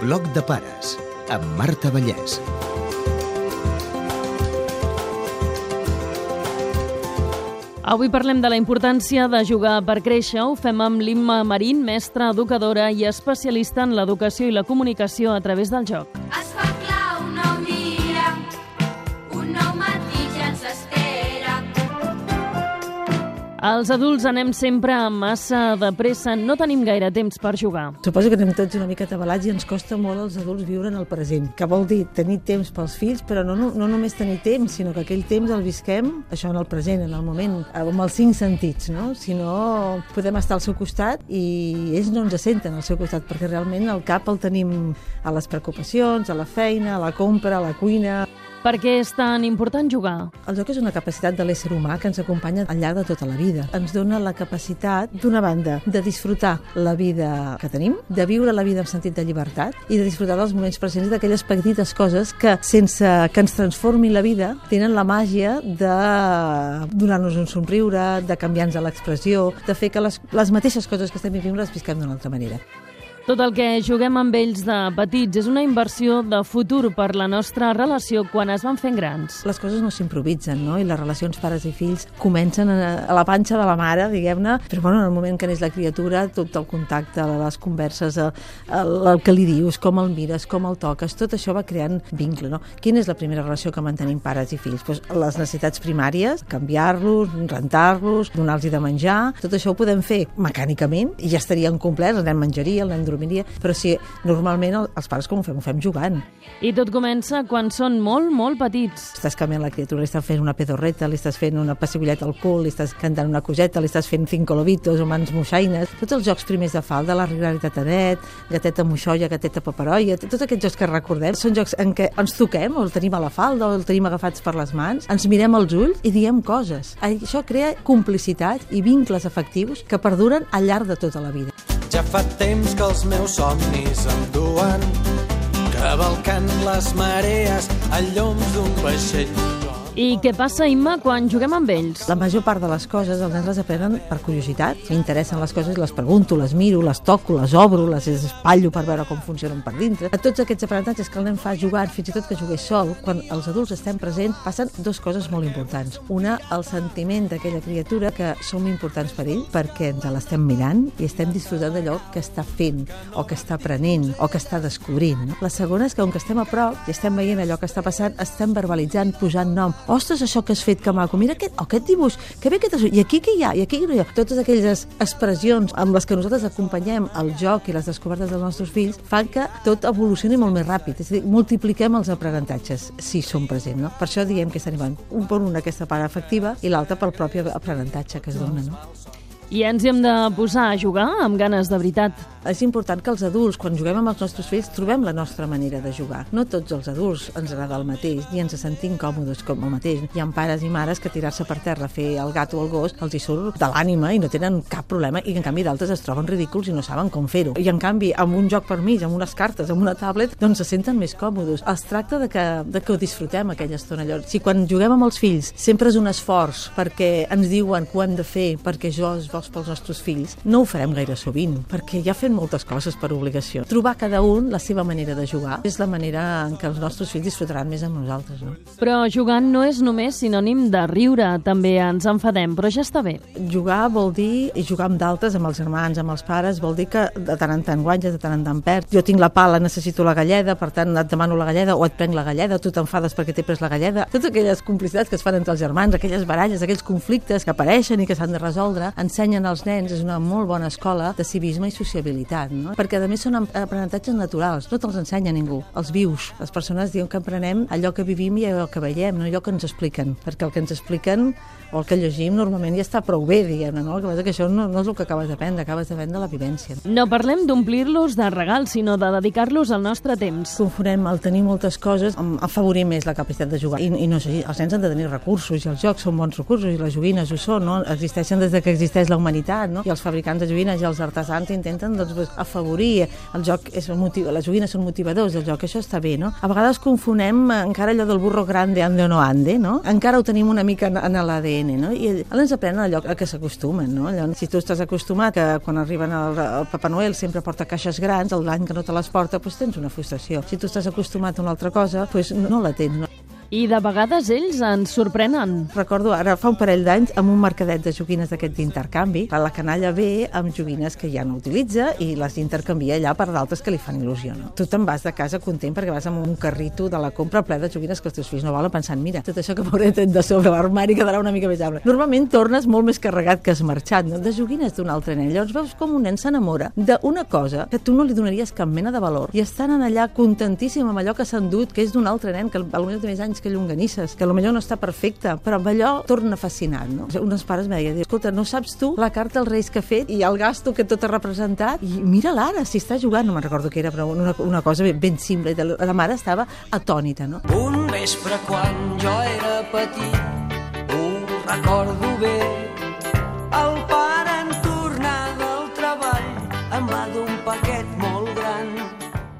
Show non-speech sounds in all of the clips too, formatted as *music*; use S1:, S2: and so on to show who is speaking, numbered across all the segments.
S1: Bloc de pares, amb Marta Vallès.
S2: Avui parlem de la importància de jugar per créixer. Ho fem amb l'Imma Marín, mestra, educadora i especialista en l'educació i la comunicació a través del joc. Els adults anem sempre massa de pressa, no tenim gaire temps per jugar.
S3: Suposo que anem tots una mica atabalats i ens costa molt als adults viure en el present, que vol dir tenir temps pels fills, però no, no, no només tenir temps, sinó que aquell temps el visquem, això en el present, en el moment, amb els cinc sentits, no? Si no, podem estar al seu costat i ells no ens senten al seu costat, perquè realment el cap el tenim a les preocupacions, a la feina, a la compra, a la cuina...
S2: Per què és tan important jugar?
S3: El joc és una capacitat de l'ésser humà que ens acompanya al llarg de tota la vida. Ens dona la capacitat, d'una banda, de disfrutar la vida que tenim, de viure la vida amb sentit de llibertat i de disfrutar dels moments presents d'aquelles petites coses que, sense que ens transformi la vida, tenen la màgia de donar-nos un somriure, de canviar-nos l'expressió, de fer que les, les mateixes coses que estem vivint les visquem d'una altra manera.
S2: Tot el que juguem amb ells de petits és una inversió de futur per la nostra relació quan es van fent grans.
S3: Les coses no s'improvisen, no? I les relacions pares i fills comencen a, la panxa de la mare, diguem-ne, però bueno, en el moment que neix la criatura, tot el contacte, les converses, el, el, el que li dius, com el mires, com el toques, tot això va creant vincle, no? Quina és la primera relació que mantenim pares i fills? Pues les necessitats primàries, canviar-los, rentar-los, donar-los de menjar, tot això ho podem fer mecànicament i ja estarien complerts, el nen menjaria, el nen dormiria, però si normalment el- els pares com ho fem? Ho fem jugant.
S2: I tot comença quan són molt, molt petits.
S3: Estàs canviant la criatura, li estàs fent una pedorreta, li estàs fent una pessigoleta al cul, li estàs cantant una coseta, li estàs fent cinco lobitos o mans moixaines. Tots els jocs primers de falda, la rigaritat tanet, gateta moixoia, gateta paperoia, tots aquests jocs que recordem són jocs en què ens toquem, o el tenim a la falda, o el tenim agafats per les mans, ens mirem als ulls i diem coses. Això crea complicitat i vincles afectius que perduren al llarg de tota la vida.
S4: Ja fa temps que els meus somnis em duen cavalcant les marees a lloms d'un vaixell.
S2: I què passa, Imma, quan juguem amb ells?
S3: La major part de les coses els nens les aprenen per curiositat. M'interessen les coses les pregunto, les miro, les toco, les obro, les espatllo per veure com funcionen per dintre. A tots aquests aprenentatges que el nen fa jugant, fins i tot que jugués sol, quan els adults estem presents, passen dues coses molt importants. Una, el sentiment d'aquella criatura que som importants per ell perquè ens l'estem mirant i estem disfrutant d'allò que està fent o que està aprenent o que està descobrint. No? La segona és que, com que estem a prop i estem veient allò que està passant, estem verbalitzant, posant nom. Ostres, això que has fet, que maco. Mira aquest, oh, aquest dibuix, que bé que t'has... I aquí què hi ha? I aquí què hi ha? Totes aquelles expressions amb les que nosaltres acompanyem el joc i les descobertes dels nostres fills fan que tot evolucioni molt més ràpid. És a dir, multipliquem els aprenentatges si som presents. No? Per això diem que arribant un per una aquesta part afectiva i l'altra pel propi aprenentatge que es dona. No?
S2: I ens hem de posar a jugar amb ganes de veritat.
S3: És important que els adults, quan juguem amb els nostres fills, trobem la nostra manera de jugar. No tots els adults ens agrada el mateix, ni ens sentim còmodes com el mateix. Hi ha pares i mares que tirar-se per terra a fer el gat o el gos els hi surt de l'ànima i no tenen cap problema i en canvi d'altres es troben ridículs i no saben com fer-ho. I en canvi, amb un joc per mig, amb unes cartes, amb una tablet, doncs se senten més còmodes. Es tracta de que, de que ho disfrutem aquella estona. Allò. Si quan juguem amb els fills sempre és un esforç perquè ens diuen que ho hem de fer perquè jo es vols pels nostres fills, no ho farem gaire sovint, perquè ja fem moltes coses per obligació. Trobar cada un la seva manera de jugar és la manera en què els nostres fills disfrutaran més amb nosaltres. No?
S2: Però jugant no és només sinònim de riure, també ens enfadem, però ja està bé.
S3: Jugar vol dir, i jugar amb d'altres, amb els germans, amb els pares, vol dir que de tant en tant guanyes, de tant en tant perds. Jo tinc la pala, necessito la galleda, per tant et demano la galleda o et prenc la galleda, tu t'enfades perquè t'he pres la galleda. Totes aquelles complicitats que es fan entre els germans, aquelles baralles, aquells conflictes que apareixen i que s'han de resoldre, ensenyen als nens, és una molt bona escola de civisme i sociabilitat, no? perquè a més són aprenentatges naturals, no te'ls ensenya ningú, els vius. Les persones diuen que aprenem allò que vivim i allò que veiem, no allò que ens expliquen, perquè el que ens expliquen o el que llegim normalment ja està prou bé, diguem-ne, no? El que passa que això no, no és el que acabes d'aprendre, acabes d'aprendre la vivència.
S2: No parlem d'omplir-los de regals, sinó de dedicar-los al nostre temps.
S3: Confonem el tenir moltes coses amb afavorir més la capacitat de jugar. I, i no és així, els nens han de tenir recursos i els jocs són bons recursos i les joguines ho són, no? Existeixen des de que existeix la la humanitat, no? I els fabricants de joguines i els artesans intenten doncs, afavorir. El joc és un motiu, les joguines són motivadors, el joc, això està bé, no? A vegades confonem eh, encara allò del burro grande ande o no ande, no? Encara ho tenim una mica en, en l'ADN, no? I ens aprenen allò a què s'acostumen, no? Allò, si tu estàs acostumat que quan arriben el, el Papa Noel sempre porta caixes grans, l'any que no te les porta, doncs tens una frustració. Si tu estàs acostumat a una altra cosa, doncs no la tens, no?
S2: I de vegades ells ens sorprenen.
S3: Recordo ara fa un parell d'anys amb un mercadet de joguines d'aquest d'intercanvi. La canalla ve amb joguines que ja no utilitza i les intercanvia allà per d'altres que li fan il·lusió. No? Tu te'n vas de casa content perquè vas amb un carrito de la compra ple de joguines que els teus fills no volen pensant mira, tot això que m'hauré tret de sobre l'armari quedarà una mica més ample. Normalment tornes molt més carregat que has marxat, no? de joguines d'un altre nen. Llavors veus com un nen s'enamora d'una cosa que tu no li donaries cap mena de valor i estan allà contentíssim amb allò que s'han dut, que és d'un altre nen, que potser té més anys que llonganisses, que potser no està perfecte, però allò torna fascinat, no? Unes pares me deien, escolta, no saps tu la carta als Reis que ha fet i el gasto que tot ha representat? I mira l'ara, si està jugant, no me'n recordo què era, però una, una cosa ben, ben simple. La mare estava atònita, no?
S4: Un vespre quan jo era petit, ho recordo bé, el pare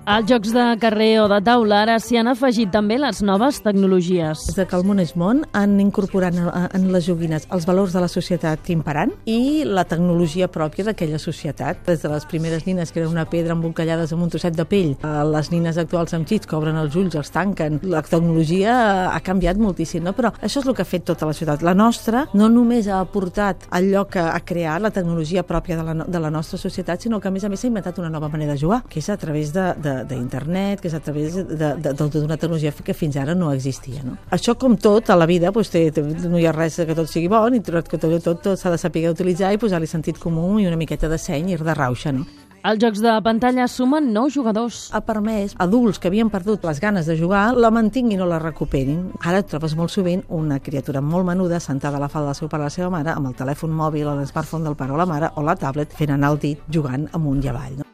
S2: Als jocs de carrer o de taula ara s'hi han afegit també les noves tecnologies.
S3: Des de que el món és món han incorporat en, en les joguines els valors de la societat imperant i la tecnologia pròpia d'aquella societat. Des de les primeres nines, que era una pedra embolcallades amb un trosset de pell, a les nines actuals amb xits que obren els ulls, els tanquen. La tecnologia ha canviat moltíssim, no? però això és el que ha fet tota la societat. La nostra no només ha aportat allò que ha creat la tecnologia pròpia de la, de la nostra societat, sinó que a més a més s'ha inventat una nova manera de jugar, que és a través de, de d'internet, que és a través d'una tecnologia que fins ara no existia. No? Això, com tot, a la vida, doncs, té, té, no hi ha res que tot sigui bon, i tot, que tot, tot, tot s'ha de saber utilitzar i posar-li sentit comú i una miqueta de seny i de rauxa. No?
S2: Els jocs de pantalla sumen nou jugadors.
S3: Ha permès adults que havien perdut les ganes de jugar la mantinguin o la recuperin. Ara et trobes molt sovint una criatura molt menuda sentada a la falda del seu pare o la seva mare amb el telèfon mòbil o l'smartphone del pare o la mare o la tablet fent anar el dit jugant amunt i avall. No?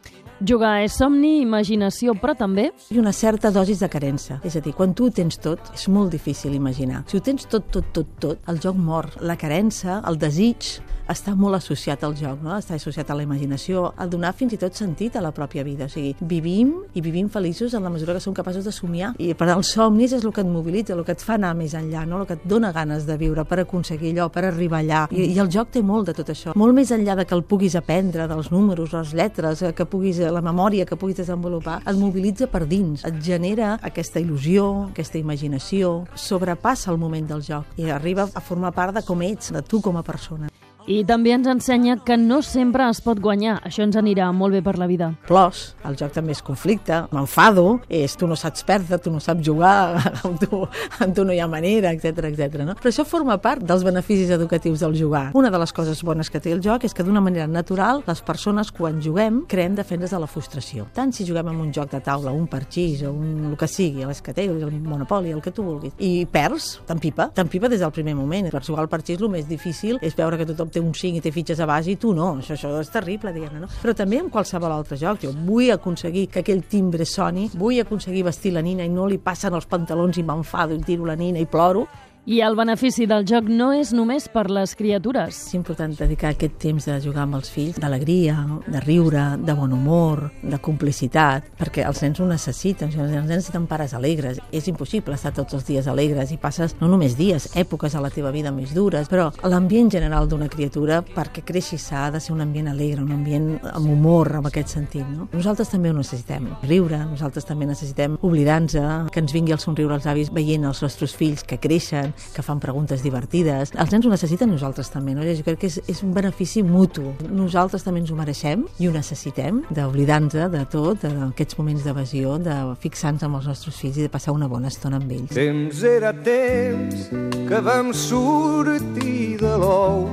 S2: Jugar és somni, imaginació, però també...
S3: I una certa dosis de carença. És a dir, quan tu ho tens tot, és molt difícil imaginar. Si ho tens tot, tot, tot, tot, el joc mor. La carença, el desig, està molt associat al joc, no? està associat a la imaginació, a donar fins i tot sentit a la pròpia vida. O sigui, vivim i vivim feliços en la mesura que som capaços de somiar. I per als somnis és el que et mobilitza, el que et fa anar més enllà, no? el que et dona ganes de viure per aconseguir allò, per arribar allà. I, i el joc té molt de tot això. Molt més enllà de que el puguis aprendre, dels números, les lletres, eh, que puguis, la memòria que puguis desenvolupar, et mobilitza per dins, et genera aquesta il·lusió, aquesta imaginació, sobrepassa el moment del joc i arriba a formar part de com ets, de tu com a persona.
S2: I també ens ensenya que no sempre es pot guanyar. Això ens anirà molt bé per la vida.
S3: Plors, el joc també és conflicte, m'enfado, és tu no saps perdre, tu no saps jugar, *laughs* amb tu, amb tu no hi ha manera, etc etc. no? Però això forma part dels beneficis educatius del jugar. Una de les coses bones que té el joc és que d'una manera natural les persones quan juguem creem defenses de la frustració. Tant si juguem amb un joc de taula, un parxís o un, el que sigui, les que el monopoli, el que tu vulguis, i perds, t'empipa, t'empipa des del primer moment. Per jugar al parxís el més difícil és veure que tothom té un 5 i té fitxes a base i tu no. Això, això és terrible, diguem-ne, no? Però també en qualsevol altre joc. Jo vull aconseguir que aquell timbre soni, vull aconseguir vestir la nina i no li passen els pantalons i m'enfado i tiro la nina i ploro,
S2: i el benefici del joc no és només per les criatures.
S3: És important dedicar aquest temps de jugar amb els fills, d'alegria, de riure, de bon humor, de complicitat, perquè els nens ho necessiten, els nens necessiten pares alegres. És impossible estar tots els dies alegres i passes no només dies, èpoques a la teva vida més dures, però l'ambient general d'una criatura, perquè creixi s'ha de ser un ambient alegre, un ambient amb humor, en aquest sentit. No? Nosaltres també ho necessitem, riure, nosaltres també necessitem oblidar-nos, que ens vingui el somriure als avis veient els nostres fills que creixen, que fan preguntes divertides. Els nens ho necessiten, nosaltres també, no? Jo crec que és, és un benefici mutu. Nosaltres també ens ho mereixem i ho necessitem, d'oblidar-nos de tot, d'aquests moments d'evasió, de fixar-nos amb els nostres fills i de passar una bona estona amb ells.
S5: Temps era temps que vam sortir de l'ou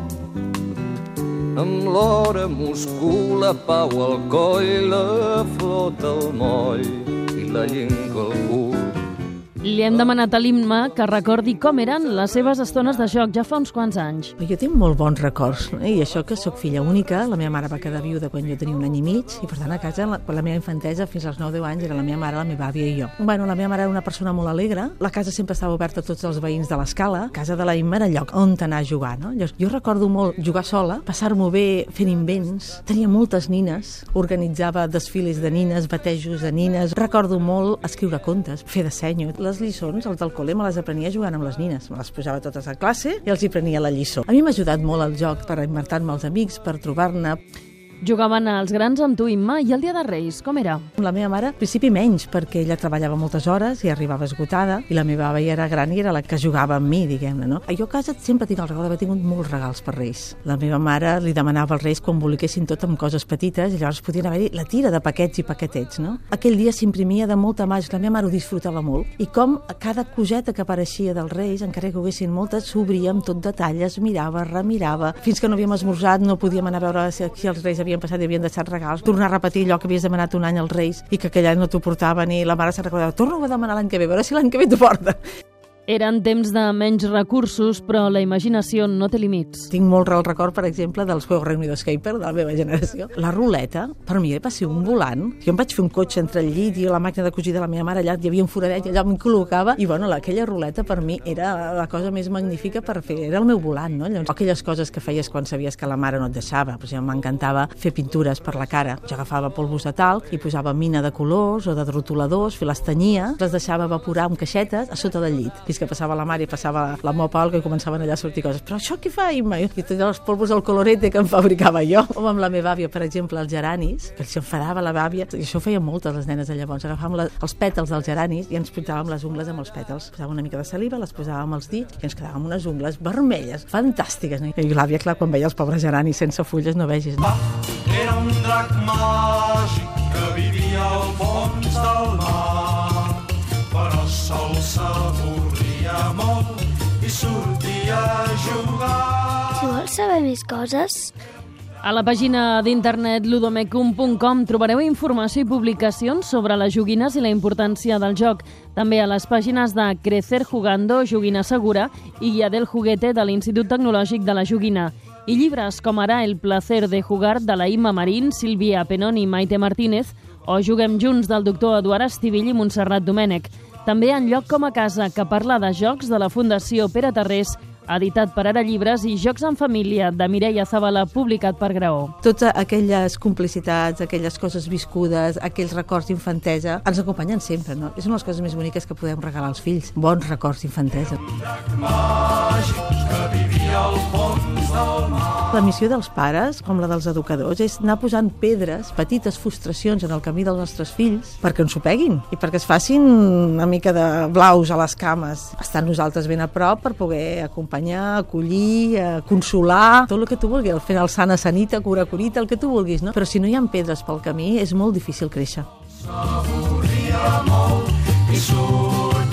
S5: amb l'hora Moscou, la pau al coll, la flota al moll i la llengua al cul
S2: Li hem demanat a l'Imma que recordi com eren les seves estones de joc ja fa uns quants anys.
S3: Jo tinc molt bons records, i això que sóc filla única, la meva mare va quedar viuda quan jo tenia un any i mig, i per tant a casa, la, la meva infantesa, fins als 9-10 anys, era la meva mare, la meva àvia i jo. Bueno, la meva mare era una persona molt alegre, la casa sempre estava oberta a tots els veïns de l'escala, casa de la Imma era lloc on anar a jugar, no? Jo, jo recordo molt jugar sola, passar-m'ho bé fent invents, tenia moltes nines, organitzava desfiles de nines, batejos de nines, recordo molt escriure contes, fer de senyo. Les lliçons, els del col·le, me les aprenia jugant amb les nines. Me les posava totes a classe i els hi prenia la lliçó. A mi m'ha ajudat molt el joc per inventar-me els amics, per trobar-ne.
S2: Jugaven als grans amb tu, Imma, i el dia de Reis, com era?
S3: La meva mare, al principi menys, perquè ella treballava moltes hores i arribava esgotada, i la meva àvia era gran i era la que jugava amb mi, diguem-ne, no? Jo a casa sempre tinc el regal d'haver tingut molts regals per Reis. La meva mare li demanava als Reis quan volguessin tot amb coses petites, i llavors podien haver-hi la tira de paquets i paquetets, no? Aquell dia s'imprimia de molta màgia, la meva mare ho disfrutava molt, i com cada coseta que apareixia dels Reis, encara que ho haguessin moltes, s'obria amb tot detall, es mirava, remirava, fins que no havíem esmorzat, no podíem anar a veure si els Reis havien passat i havien deixat regals, tornar a repetir allò que havies demanat un any als Reis i que aquell any no t'ho portaven i la mare se'n recordava, torna a demanar l'any que ve, a veure si l'any que ve t'ho porta.
S2: Eren temps de menys recursos, però la imaginació no té límits.
S3: Tinc molt el record, per exemple, dels Juegos Reunidos Escaper de la meva generació. La ruleta, per mi, va ser un volant. Jo em vaig fer un cotxe entre el llit i la màquina de cosir de la meva mare, allà hi havia un foradet allà em col·locava, i bueno, aquella ruleta per mi era la cosa més magnífica per fer, era el meu volant, no? Llavors, aquelles coses que feies quan sabies que la mare no et deixava, per exemple, m'encantava fer pintures per la cara. Jo agafava polvos de talc i posava mina de colors o de rotuladors, les tenyia, les deixava evaporar amb caixetes a sota del llit, fins que passava la mare i passava la mopa alga i començaven allà a sortir coses. Però això què fa, Imma? I tots els polvos al colorete que em fabricava jo. O amb la meva àvia, per exemple, els geranis, que s'enfadava la àvia, i això ho feien moltes les nenes de llavors. Agafàvem la, els pètals dels geranis i ens pintàvem les ungles amb els pètals. Posàvem una mica de saliva, les posàvem als dits i ens quedàvem unes ungles vermelles, fantàstiques. No? I l'àvia, clar, quan veia els pobres geranis sense fulles, no vegis. No?
S6: Era un drac màgic que vivia al fons del mar, però sol molt i sortia a jugar.
S7: Si vols saber més coses,
S2: A la pàgina d'internet ludomecum.com trobareu informació i publicacions sobre les joguines i la importància del joc. També a les pàgines de Crecer Jugando, Joguina Segura i Guia del Juguete de l'Institut Tecnològic de la Joguina. I llibres com ara El placer de jugar de la Imma Marín, Sílvia Penoni i Maite Martínez o Juguem junts del doctor Eduard Estivill i Montserrat Domènech. També en lloc com a casa que parla de jocs de la Fundació Pere Tarrés editat per Ara Llibres, i Jocs en Família, de Mireia Zabala, publicat per Graó.
S3: Totes aquelles complicitats, aquelles coses viscudes, aquells records d'infantesa, ens acompanyen sempre, no? És una de les coses més boniques que podem regalar als fills, bons records d'infantesa. La missió dels pares, com la dels educadors, és anar posant pedres, petites frustracions en el camí dels nostres fills perquè ens ho peguin i perquè es facin una mica de blaus a les cames. Estar nosaltres ben a prop per poder acompanyar, acompanyar, acollir, eh, consolar, tot el que tu vulguis, al final sana sanita, cura curita, el que tu vulguis, no? Però si no hi ha pedres pel camí, és molt difícil créixer.
S6: S'avorria molt i sortia